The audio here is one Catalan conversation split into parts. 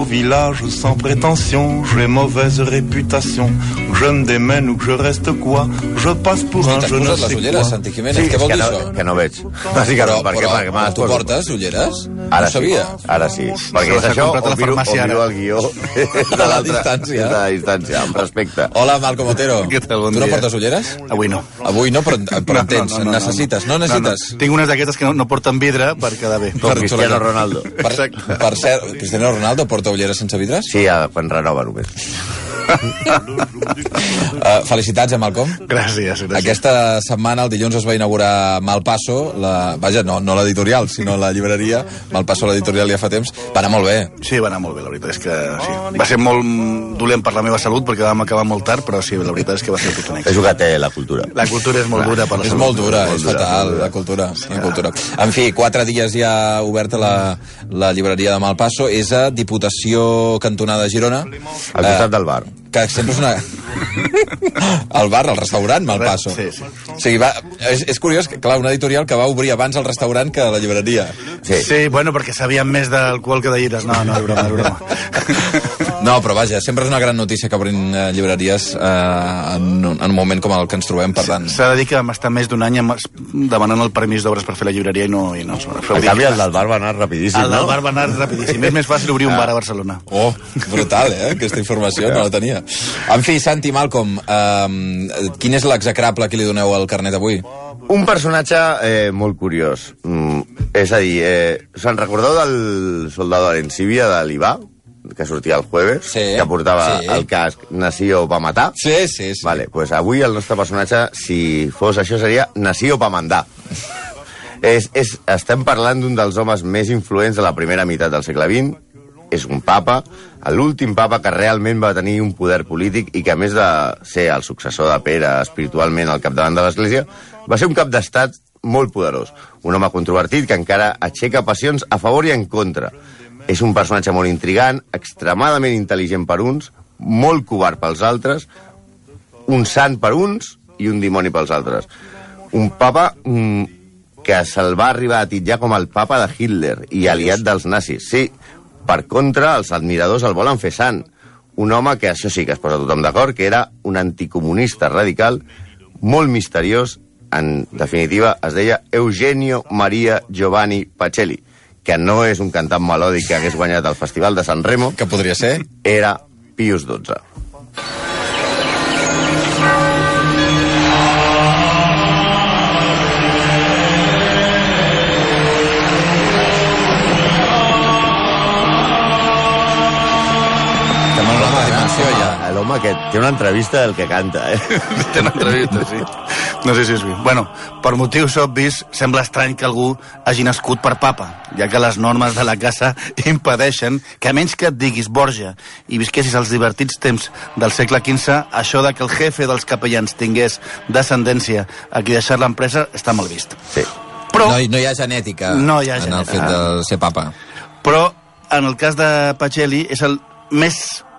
beau village sans prétention, j'ai mauvaise réputation. Je me démène ou que je reste quoi, je passe pour un je ne sais ulleres, quoi. Santi Jiménez? Sí, Què vol que dir no, això? que no veig. Però, Bàsicament, perquè, però, perquè me les tu poso. portes ulleres? Ara no sabia. Sí, ara sí. Perquè és això, o la miro, o farmàcia, miro el guió de la l'altra- distància. De la distància, amb respecte. Hola, Malcom Otero. Què tal? Bon tu no dia. portes ulleres? Avui no. Avui no, però, però en tens. necessites, no, necessites. No, no. Tinc unes d'aquestes que no, no porten vidre per quedar bé. Com Cristiano Ronaldo. Per, Exacte. per cert, Cristiano Ronaldo porta ulleres sense vidres? Sí, quan renova només. Uh, felicitats a Malcom. Gràcies, gràcies. Aquesta setmana, el dilluns, es va inaugurar Malpasso, la, vaja, no, no l'editorial, sinó la llibreria. Malpasso, l'editorial, ja fa temps. Va anar molt bé. Sí, va anar molt bé, la veritat és que sí. Va ser molt dolent per la meva salut perquè vam acabar molt tard, però sí, la veritat és que va ser tot un És el que té la cultura. La cultura és molt dura per la És salut. molt dura, molt és dura, fatal, dura. la cultura. La cultura. En fi, quatre dies ja oberta la, la llibreria de Malpasso. És a Diputació Cantonada Girona. Al costat del bar. Que sempre és una... el bar, el restaurant Malpasso. Sí, sí. O sigui, va, és, és curiós que, clar, una editorial que va obrir abans el restaurant que la llibreria. Sí. Sí, bueno, perquè sabíem més d'alcohol que de llibres. No, no, és broma, és broma. No, però vaja, sempre és una gran notícia que obrin eh, llibreries eh, en, un- en un moment com el que ens trobem, per tant... S'ha de dir que vam estar més d'un any demanant el permís d'obres per fer la llibreria i no... I no En canvi, el del bar va anar rapidíssim, el del no? bar va anar rapidíssim. És més fàcil obrir un bar a Barcelona. Oh, brutal, eh? Aquesta informació no la tenia. En fi, Santi, Malcolm, eh, quin és l'execrable que li doneu al carnet avui? Un personatge eh, molt curiós. Mm, és a dir, eh, se'n recordeu del soldado Arencibia de l'Ibà? Que sortia el jueves, Sí, que portava sí. el casc Nació va matar. Sí, sí, sí. Vale, pues avui el nostre personatge, si fos això, seria Nació pa mandar. és, és, estem parlant d'un dels homes més influents de la primera meitat del segle XX, és un papa, l'últim papa que realment va tenir un poder polític i que, a més de ser el successor de Pere espiritualment al capdavant de l'Església, va ser un cap d'estat molt poderós. Un home controvertit que encara aixeca passions a favor i en contra. És un personatge molt intrigant, extremadament intel·ligent per uns, molt covard pels altres, un sant per uns i un dimoni pels altres. Un papa mm, que se'l va arribar a titllar com el papa de Hitler i aliat dels nazis. Sí, per contra, els admiradors el volen fer sant. Un home que, això sí que es posa tothom d'acord, que era un anticomunista radical, molt misteriós, en definitiva, es deia Eugenio Maria Giovanni Pacelli, que no és un cantant melòdic que hagués guanyat el Festival de San Remo, Que podria ser? era Pius XII. L'home que té una entrevista del que canta, eh? Té una entrevista, sí. No sé si és bé. Bueno, per motius obvis, sembla estrany que algú hagi nascut per papa, ja que les normes de la casa impedeixen que a menys que et diguis Borja i visquessis als divertits temps del segle XV, això de que el jefe dels capellans tingués descendència a qui deixar l'empresa està mal vist. Sí. Però, No, no hi ha genètica No hi ha en el genètica. fet de ser papa. però en el cas de Pacelli és el més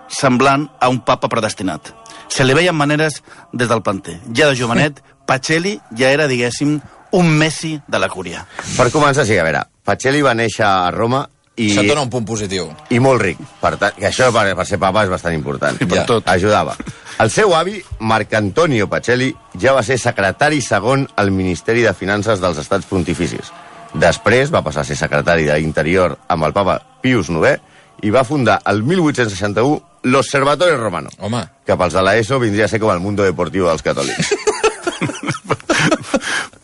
semblant a un papa predestinat. Se li veien maneres des del planter. Ja de jovenet, Pacelli ja era, diguéssim, un Messi de la cúria. Per començar, sí, a veure, Pacelli va néixer a Roma i, Això et dona un punt positiu. i molt ric. Per tant, que això per, per ser papa és bastant important. I per Ja. tot. Ajudava. El seu avi, Marc Antonio Pacelli, ja va ser secretari segon al Ministeri de Finances dels Estats Pontificis. Després va passar a ser secretari d'Interior amb el papa Pius IX i va fundar el 1861 l'Observatorio Romano, Home, que pels de l'ESO vindria a ser com el mundo deportiu dels catòlics.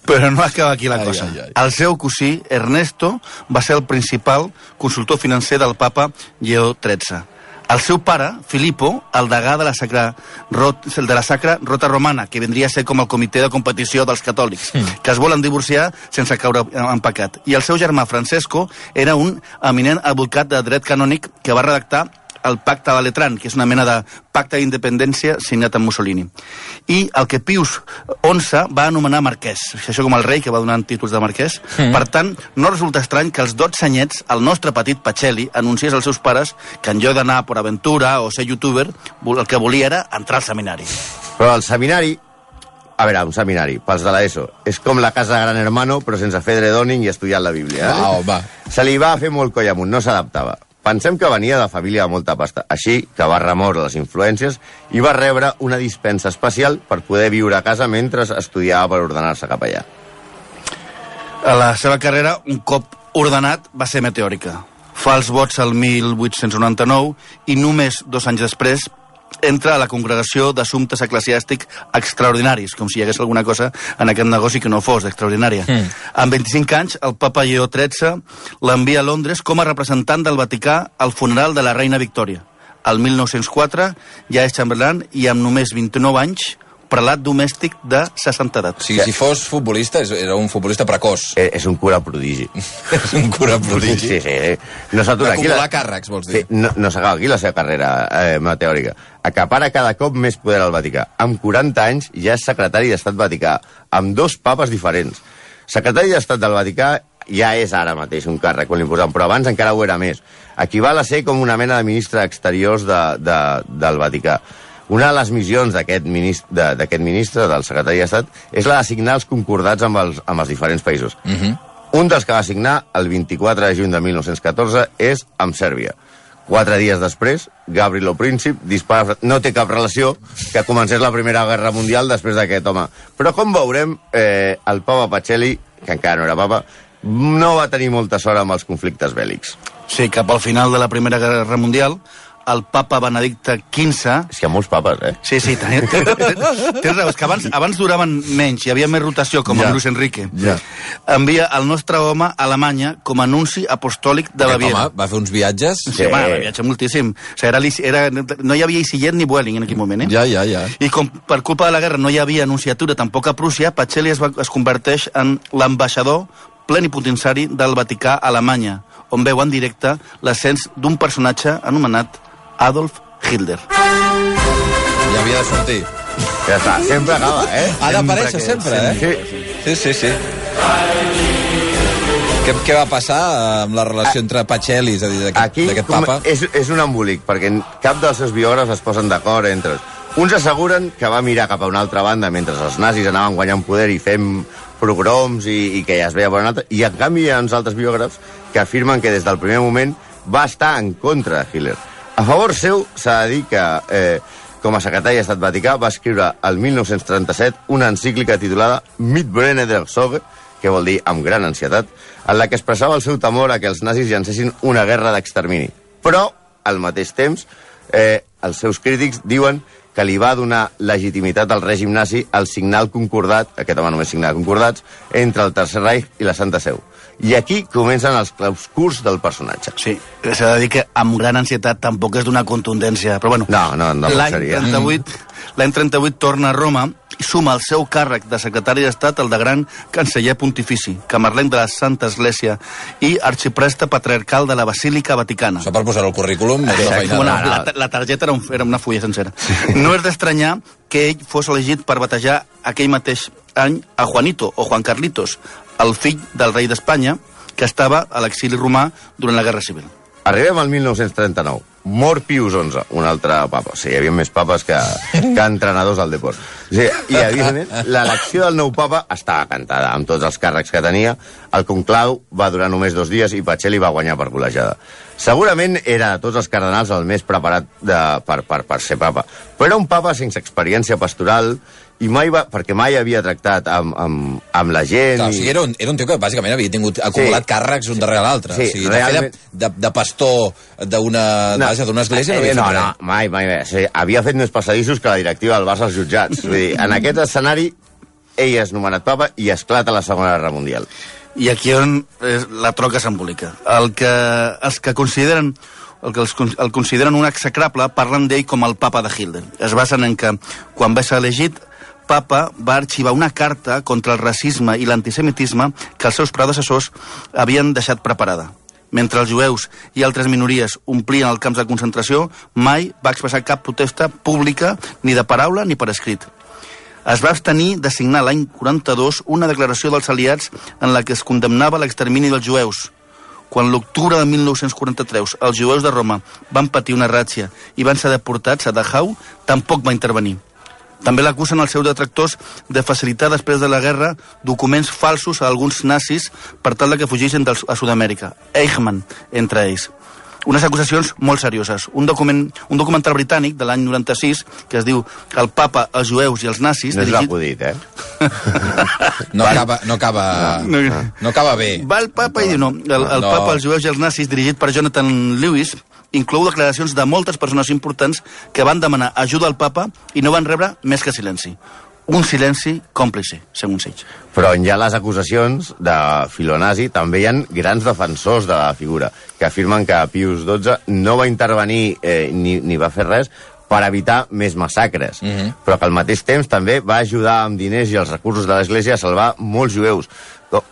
Però no acaba aquí la Ai, cosa. ai, ai. El seu cosí, Ernesto, va ser el principal consultor financer del papa Lleó XIII. El seu pare, Filippo, el degà de la Sacra, Rot, el de la Sacra Rota Romana, que vendria a ser com el comitè de competició dels catòlics, que es volen divorciar sense caure en pecat. I el seu germà, Francesco, era un eminent advocat de dret canònic que va redactar el pacte de Letran, que és una mena de pacte d'independència signat amb Mussolini. I el que Pius XI va anomenar marquès, això com el rei que va donant títols de marquès. Mm. Per tant, no resulta estrany que als 12 anyets el nostre petit Pacelli anunciés als seus pares que en lloc d'anar per aventura o ser youtuber, el que volia era entrar al seminari. Però el seminari, a veure, un seminari, pels de l'ESO, és com la casa de Gran Hermano, però sense fer dredoning i estudiar la Bíblia. Eh? va, home. Se li va fer molt coll amunt, no s'adaptava. Pensem que venia de família de molta pasta, així que va remoure les influències i va rebre una dispensa especial per poder viure a casa mentre estudiava per ordenar-se cap allà. A la seva carrera, un cop ordenat, va ser meteòrica. Fa els vots al 1899 i només dos anys després entra a la congregació d'assumptes eclesiàstics extraordinaris, com si hi hagués alguna cosa en aquest negoci que no fos extraordinària. Mm. Amb 25 anys, el papa Lleó XIII l'envia a Londres com a representant del Vaticà al funeral de la reina Victòria. El 1904 ja és xambrelant i amb només 29 anys prelat domèstic de 60 edat. O sigui, si fos futbolista, és- era un futbolista precoç. Eh, És un cura prodigi. És un cura prodigi. Sí, sí. No s'atura aquí. Acumular càrrecs, vols dir? Sí, no, no s'acaba aquí la seva carrera eh, meteòrica. Acapara cada cop més poder al Vaticà. Amb 40 anys ja és secretari d'Estat Vaticà, amb dos papes diferents. Secretari d'Estat del Vaticà ja és ara mateix un càrrec quan l'imposen, però abans encara ho era més. Equival a ser com una mena de ministre exteriors de, de, del Vaticà. Una de les missions d'aquest ministre, de- ministre, del secretari d'Estat, és la de signar els concordats amb els, amb els diferents països. Uh -huh. Un dels que va signar el 24 de juny de 1914 és amb Sèrbia. Quatre dies després, Gavrilo Príncip dispara... No té cap relació que comencés la Primera Guerra Mundial després d'aquest home. Però com veurem, eh, el papa Pacelli, que encara no era papa, no va tenir molta sort amb els conflictes bèl·lics. Sí, cap al final de la Primera Guerra Mundial, el papa Benedicte XV És que hi ha molts papes, eh? Sí, sí, tens, tens raó, és que abans, abans duraven menys, hi havia més rotació, com Ja. amb Luis Enrique. Ja. Envia el nostre home a Alemanya com a anunci apostòlic de Aquest Baviera. home va fer uns viatges... Sí, home, va viatjar moltíssim. O sigui, era, era, no hi havia Isillet ni Vueling en aquell moment, eh? Ja, ja, ja. I com per culpa de la guerra no hi havia anunciatura tampoc a Prússia, Pacelli es, va, es converteix en l'ambaixador plenipotenciari del Vaticà a Alemanya, on veu en directe l'ascens d'un personatge anomenat Adolf Hitler. Ja havia de sortir. Ja està, sempre acaba, eh? Ha d'aparèixer Sempre sempre, eh? Sí, sí, sí. Què, què va passar amb la relació entre Pacelli, és a dir, d'aquest papa? és, és un embolic, perquè cap dels seus biògrafs es posen d'acord entre. Uns asseguren que va mirar cap a una altra banda mentre els nazis anaven guanyant poder i fent progroms i, i que ja es veia per una altra, i en canvi hi ha uns altres biògrafs que afirmen que des del primer moment va estar en contra de Hitler. A favor seu s'ha de dir que eh, com a secretari d'Estat Vaticà va escriure el 1937 una encíclica titulada Mit Brenne der Sorge, que vol dir amb gran ansietat, en la que expressava el seu temor a que els nazis llancessin una guerra d'extermini. Però, al mateix temps, eh, els seus crítics diuen que li va donar legitimitat al règim nazi al signar el concordat, aquest home només signava concordats, entre el Tercer Reich i la Santa Seu. I aquí comencen els clauscurs del personatge. Sí, s'ha de dir que amb gran ansietat tampoc és d'una contundència, però bueno... No, no, no L'any seria. 38, l'any 38 torna a Roma i suma el seu càrrec de secretari d'Estat el de gran canceller pontifici, camarlenc de la Santa Església i arxipresta patriarcal de la Basílica Vaticana. Això per posar-ho al currículum Exacte. feinada. Bueno, la, la targeta era, un, era una fulla sencera. No és d'estranyar que ell fos elegit per batejar aquell mateix any a Juanito, o Juan Carlitos, el fill del rei d'Espanya, que estava a l'exili romà durant la Guerra Civil. Arribem al 1939. Mor Pius XI, un altre papa. O sigui, hi havia més papes que, que entrenadors al deport. O sigui, I, evidentment, l'elecció del nou papa estava cantada, amb tots els càrrecs que tenia. El conclau va durar només dos dies i Pacelli va guanyar per col·legiada. Segurament era de tots els cardenals el més preparat de, per, per, per ser papa. Però era un papa sense experiència pastoral i mai va, perquè mai havia tractat amb, amb, amb la gent. Clar, o i- sigui, era un, era un tio que bàsicament havia tingut acumulat Sí. càrrecs un darrere l'altre. Sí, o sigui, realment- de, de, de pastor d'una vaja, d'una església no eh, havia no, fet no, res. mai, mai. mai. Sí, havia fet més passadissos que la directiva del Barça als jutjats. Vull dir, en aquest escenari, ell és nomenat papa i esclata la Segona Guerra Mundial. I aquí on és la troca s'embolica. El que, els que consideren el que els, el consideren un execrable parlen d'ell com el papa de Hitler. Es basen en que, quan va ser elegit, papa va arxivar una carta contra el racisme i l'antisemitisme que els seus predecessors havien deixat preparada. Mentre els jueus i altres minories omplien els camps de concentració, mai va expressar cap protesta pública ni de paraula ni per escrit es va abstenir de signar l'any 42 una declaració dels aliats en la que es condemnava l'extermini dels jueus. Quan l'octubre de 1943 els jueus de Roma van patir una ràtzia i van ser deportats a Dachau, tampoc va intervenir. També l'acusen els seus detractors de facilitar després de la guerra documents falsos a alguns nazis per tal de que fugissin del, a Sud-amèrica. Eichmann, entre ells. unes acusacions molt serioses. Un, document, un documental britànic de l'any 96 que es diu El papa, els jueus i els nazis... No és dirigit- l'acudit, eh? No acaba, no acaba, No. no acaba bé. Va el papa i diu no. El, el No. papa, els jueus i els nazis, dirigit per Jonathan Lewis, inclou declaracions de moltes persones importants que van demanar ajuda al papa i no van rebre més que silenci. Un silenci còmplice, segons ells. Però on hi ha les acusacions de filonazi, també hi ha grans defensors de la figura, que afirmen que Pius XII no va intervenir eh, ni, ni va fer res per evitar més massacres, mm -hmm. però que al mateix temps també va ajudar amb diners i els recursos de l'Església a salvar molts jueus,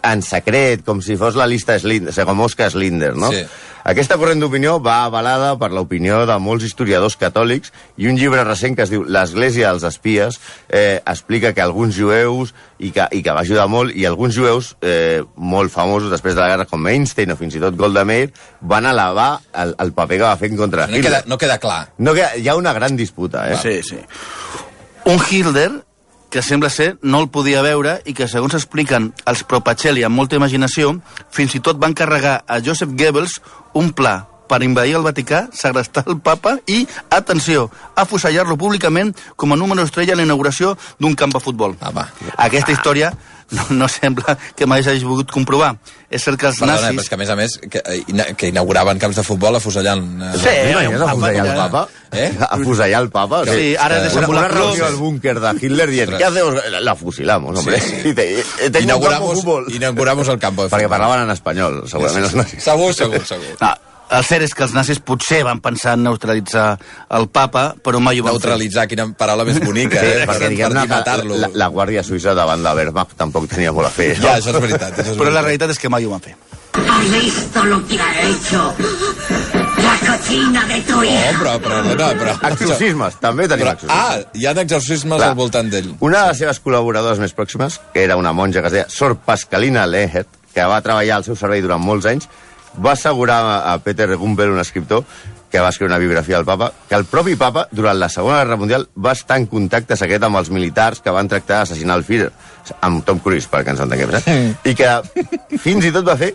en secret, com si fos la llista Slinder, com Oscar Slinder, no? Sí. Aquesta corrent d'opinió va avalada per l'opinió de molts historiadors catòlics i un llibre recent que es diu L'Església als espies eh, explica que alguns jueus i que, i que va ajudar molt i alguns jueus eh, molt famosos després de la guerra com Einstein o fins i tot Golda Meir van alabar el, el paper que va fer en contra de No Hitler. queda, no queda clar. No, queda, hi ha una gran disputa, eh? Sí, sí. Un Hitler que sembla ser no el podia veure i que, segons expliquen els Propacelli amb molta imaginació, fins i tot van carregar a Joseph Goebbels un pla per invadir el Vaticà, segrestar el papa i, atenció, afusellar-lo públicament com a número estrella en la inauguració d'un camp de futbol. Ah, va. Aquesta història no, no sembla que mai s'hagi volgut comprovar. És cert que els Perdona, però nazis... és que a més a més que, eh, que inauguraven camps de futbol afusellant... eh, Sí, T'imagines un afusellar el papa? Eh? Afusellar el papa? Sí, sigui, ara una, desembola una Cruz. reunió al búnquer de Hitler dient. ¿qué hacemos? La fusilamos, hombre. Sí, Sí, sí. sí. Un campo de inauguramos, fútbol. inauguramos el campo de Perquè futbol. parlaven en espanyol, segurament els nazis. Segur, segur, segur. No, el cert és que els nazis potser van pensar en neutralitzar el papa, però mai ho van fer. Neutralitzar, quina paraula més bonica, Sí, eh? perquè per, diguem-ne per matar-lo. la, la Guàrdia Suïssa davant de Wehrmacht tampoc tenia molt a fer. Ja, això és veritat. Això és Però la veritat. realitat és que mai ho van fer. ¿Has visto lo que ha hecho? La cochina de tu Oh, hija. però, però, no, però... Exorcismes, també tenim Però, exorcismes. ah, hi ha exorcismes Clar. al voltant d'ell. Una de les seves col·laboradores més pròximes, que era una monja que es deia Sor Pascalina Lehet, que va treballar al seu servei durant molts anys, va assegurar a Peter Gumbel, un escriptor, que va escriure una biografia del papa, que el propi papa, durant la Segona Guerra Mundial, va estar en contacte secret amb els militars que van tractar d'assassinar el Führer, amb Tom Cruise, perquè ens entenguem, eh? I que fins i tot va fer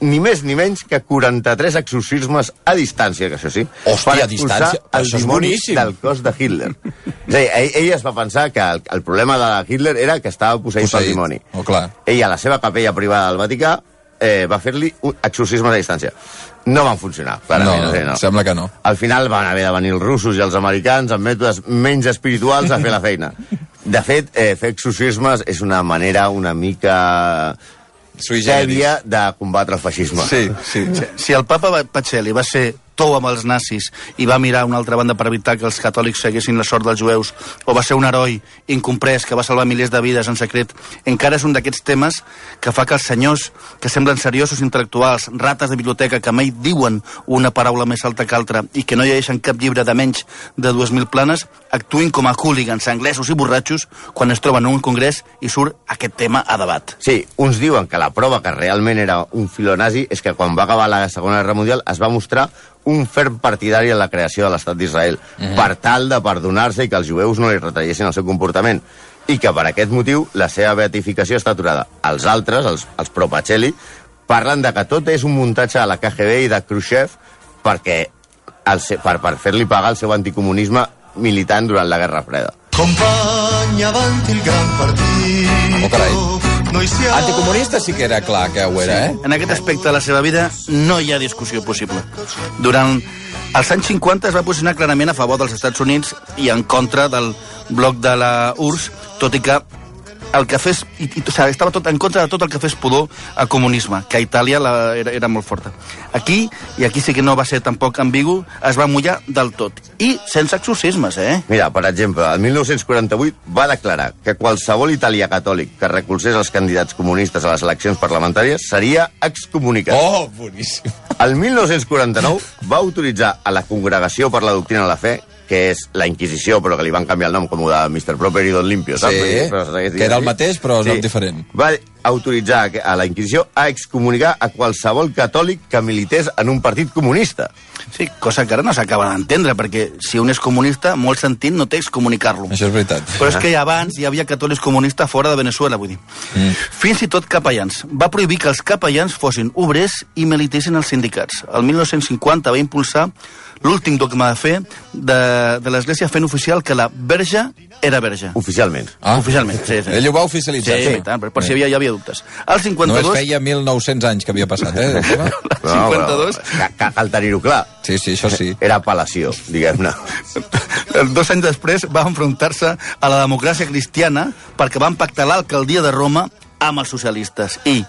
ni més ni menys que 43 exorcismes a distància, que això sí, Hòstia, per a distància? el Això és boníssim. del cos de Hitler. És a dir, ell, ell es va pensar que el, el problema de Hitler era que estava posseït pel Posseït. dimoni. Oh, clar. Ell, a la seva capella privada del Vaticà, eh, va fer-li un exorcisme a distància. No van funcionar, clarament. No, sigui, no. sembla que no. Al final van haver de venir els russos i els americans amb mètodes menys espirituals a fer la feina. De fet, eh, fer exorcismes és una manera una mica Sui generis. sèria de combatre el feixisme. Sí, sí. Si el papa Pacelli va ser tou amb els nazis i va mirar a una altra banda per evitar que els catòlics seguessin la sort dels jueus, o va ser un heroi incomprès que va salvar milers de vides en secret, encara és un d'aquests temes que fa que els senyors que semblen seriosos intel·lectuals, rates de biblioteca que mai diuen una paraula més alta que altra i que no llegeixen cap llibre de menys de 2.000 planes, actuïn com a hooligans anglesos i borratxos quan es troben en un congrés i surt aquest tema a debat. Sí, uns diuen que la prova que realment era un filonazi és que quan va acabar la Segona Guerra Mundial es va mostrar un ferm partidari en la creació de l'estat d'Israel, mm -hmm. per tal de perdonar-se i que els jueus no li retallessin el seu comportament. I que per aquest motiu la seva beatificació està aturada. Els altres, els, els pro-Pacelli, parlen de que tot és un muntatge de la KGB i de Khrushchev perquè el, per, per fer-li pagar el seu anticomunisme militant durant la Guerra Freda. Compagna avanti il gran partito. Oh, carai. Anticomunista sí que era clar que ho era, eh? En aquest aspecte de la seva vida no hi ha discussió possible. Durant els anys 50 es va posicionar clarament a favor dels Estats Units i en contra del bloc de la URSS, tot i que el que fes, i, i, o sigui, estava tot en contra de tot el que fes pudor al comunisme, que a Itàlia la, era, era molt forta. Aquí, i aquí sí que no va ser tampoc ambigu, es va mullar del tot. I sense exorcismes, eh? Mira, per exemple, el 1948 va declarar que qualsevol italià catòlic que recolzés els candidats comunistes a les eleccions parlamentàries seria excomunicat. Oh, boníssim. El 1949 va autoritzar a la Congregació per la Doctrina de la Fe, que és la Inquisició, però que li van canviar el nom com el de Mr. Proper i Don Limpio, saps? Sí, que era el mateix, però nom diferent. Va autoritzar a la Inquisició a excomunicar a qualsevol catòlic que milités en un partit comunista. Sí, cosa que ara no s'acaba d'entendre, perquè si un és comunista, molt sentit no té excomunicar-lo. Això és veritat. Però és que ja abans hi havia catòlics comunistes fora de Venezuela, vull dir. Mm. Fins i tot capellans. Va prohibir que els capellans fossin obrers i militessin als sindicats. El 1950 va impulsar l'últim dogma de fe de, de l'Església fent oficial que la verge era verge. Oficialment. Ah. Oficialment, sí, sí. Ell ho va Sí, oficialitzar. sí, tant, per, per si hi havia, hi havia Al Només 52... feia 1.900 anys que havia passat, eh? el tema. No, 52. però ca- ca- Cal tenir-ho clar. Sí, sí, això sí. Era apel·lació, diguem-ne. Dos anys després va enfrontar-se a la democràcia cristiana perquè van pactar l'alcaldia de Roma amb els socialistes. I,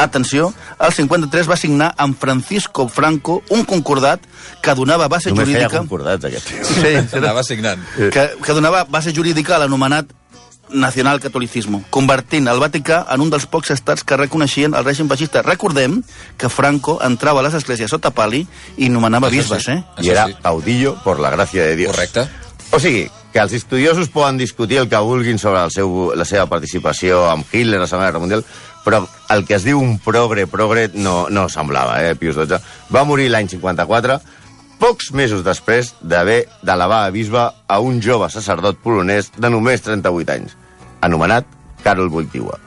atenció, el 53 va signar amb Francisco Franco un concordat que donava base Només feia jurídica... concordats, aquest. Sí, sí, Anava signant. que, que donava base jurídica a l'anomenat nacional catolicismo, convertint el Vaticà en un dels pocs estats que reconeixien el règim feixista. Recordem que Franco entrava a les esglésies sota pali i nomenava Això bisbes, sí. eh? I Això era sí. caudillo por la gràcia de Dios. Correcte. O sigui, que els estudiosos poden discutir el que vulguin sobre el seu, la seva participació amb Hitler a la Segona Guerra Mundial, però el que es diu un progre, progre, no, no semblava, eh, Pius XII. Va morir l'any 54, pocs mesos després d'haver d'elevar a bisbe a un jove sacerdot polonès de només 38 anys, anomenat Karol Wojtyła.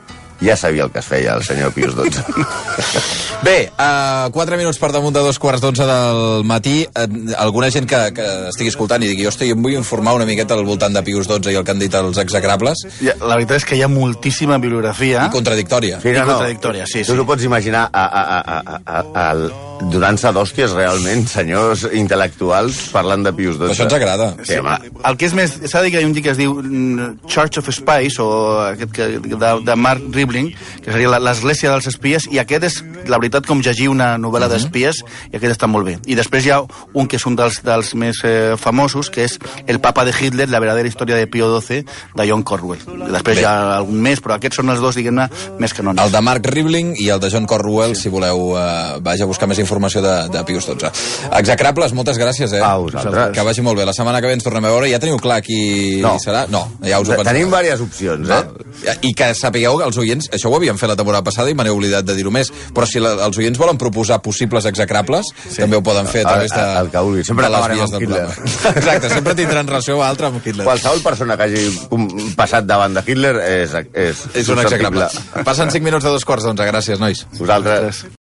Ja sabia el que es feia el senyor Pius XII. Bé, uh, 4 minuts per damunt de dos quarts d'onze del matí. Uh, alguna gent que, que estigui escoltant i digui, hosti, em vull informar una miqueta al voltant de Pius XII i el que han dit els execrables. Ja, La veritat és que hi ha moltíssima bibliografia. I contradictòria. Sí, I contradictòria, sí, Tu sí. no pots imaginar a, a, a, a, a, a, a donant-se d'hòsties realment, senyors intel·lectuals, parlant de Pius XII. Això ens agrada. Sí, home. El que és més... S'ha de dir que hi ha un llibre que es diu mm, Church of Spies, o aquest que, de, de Mark Ribling, que seria la- l'Església dels Espies, i aquest és, la veritat, com llegir una novel·la d'espies, i aquest està molt bé. I després hi ha un que és un dels, dels més eh, famosos, que és El papa de Hitler, la verdadera història de Pío XII, de John Corwell. Després Bé. hi ha algun més, però aquests són els dos, diguem-ne, més canònics. El de Mark Ribling i el de John Cornwell, si voleu uh, vaja a buscar més informació de, de Pius XII. Execrables, moltes gràcies, eh? A vosaltres. Que vagi molt bé. La setmana que ve ens tornem a veure. Ja teniu clar qui No. serà? No, ja us ho penseu. Tenim diverses opcions, eh? I que sapigueu que els oients, això ho havíem fet la temporada passada i me n'he oblidat de dir-ho més, però si la, els oients volen proposar possibles execrables, sí. també ho poden fer a través de, El- el que vulgui. Sempre de les vies del Hitler. programa. Exacte, sempre tindran relació amb altra amb Hitler. Qualsevol persona que hagi passat davant de Hitler és, és, És un execrable. Passen 5 minuts de dos quarts d'onze. Gràcies, nois. Vosaltres.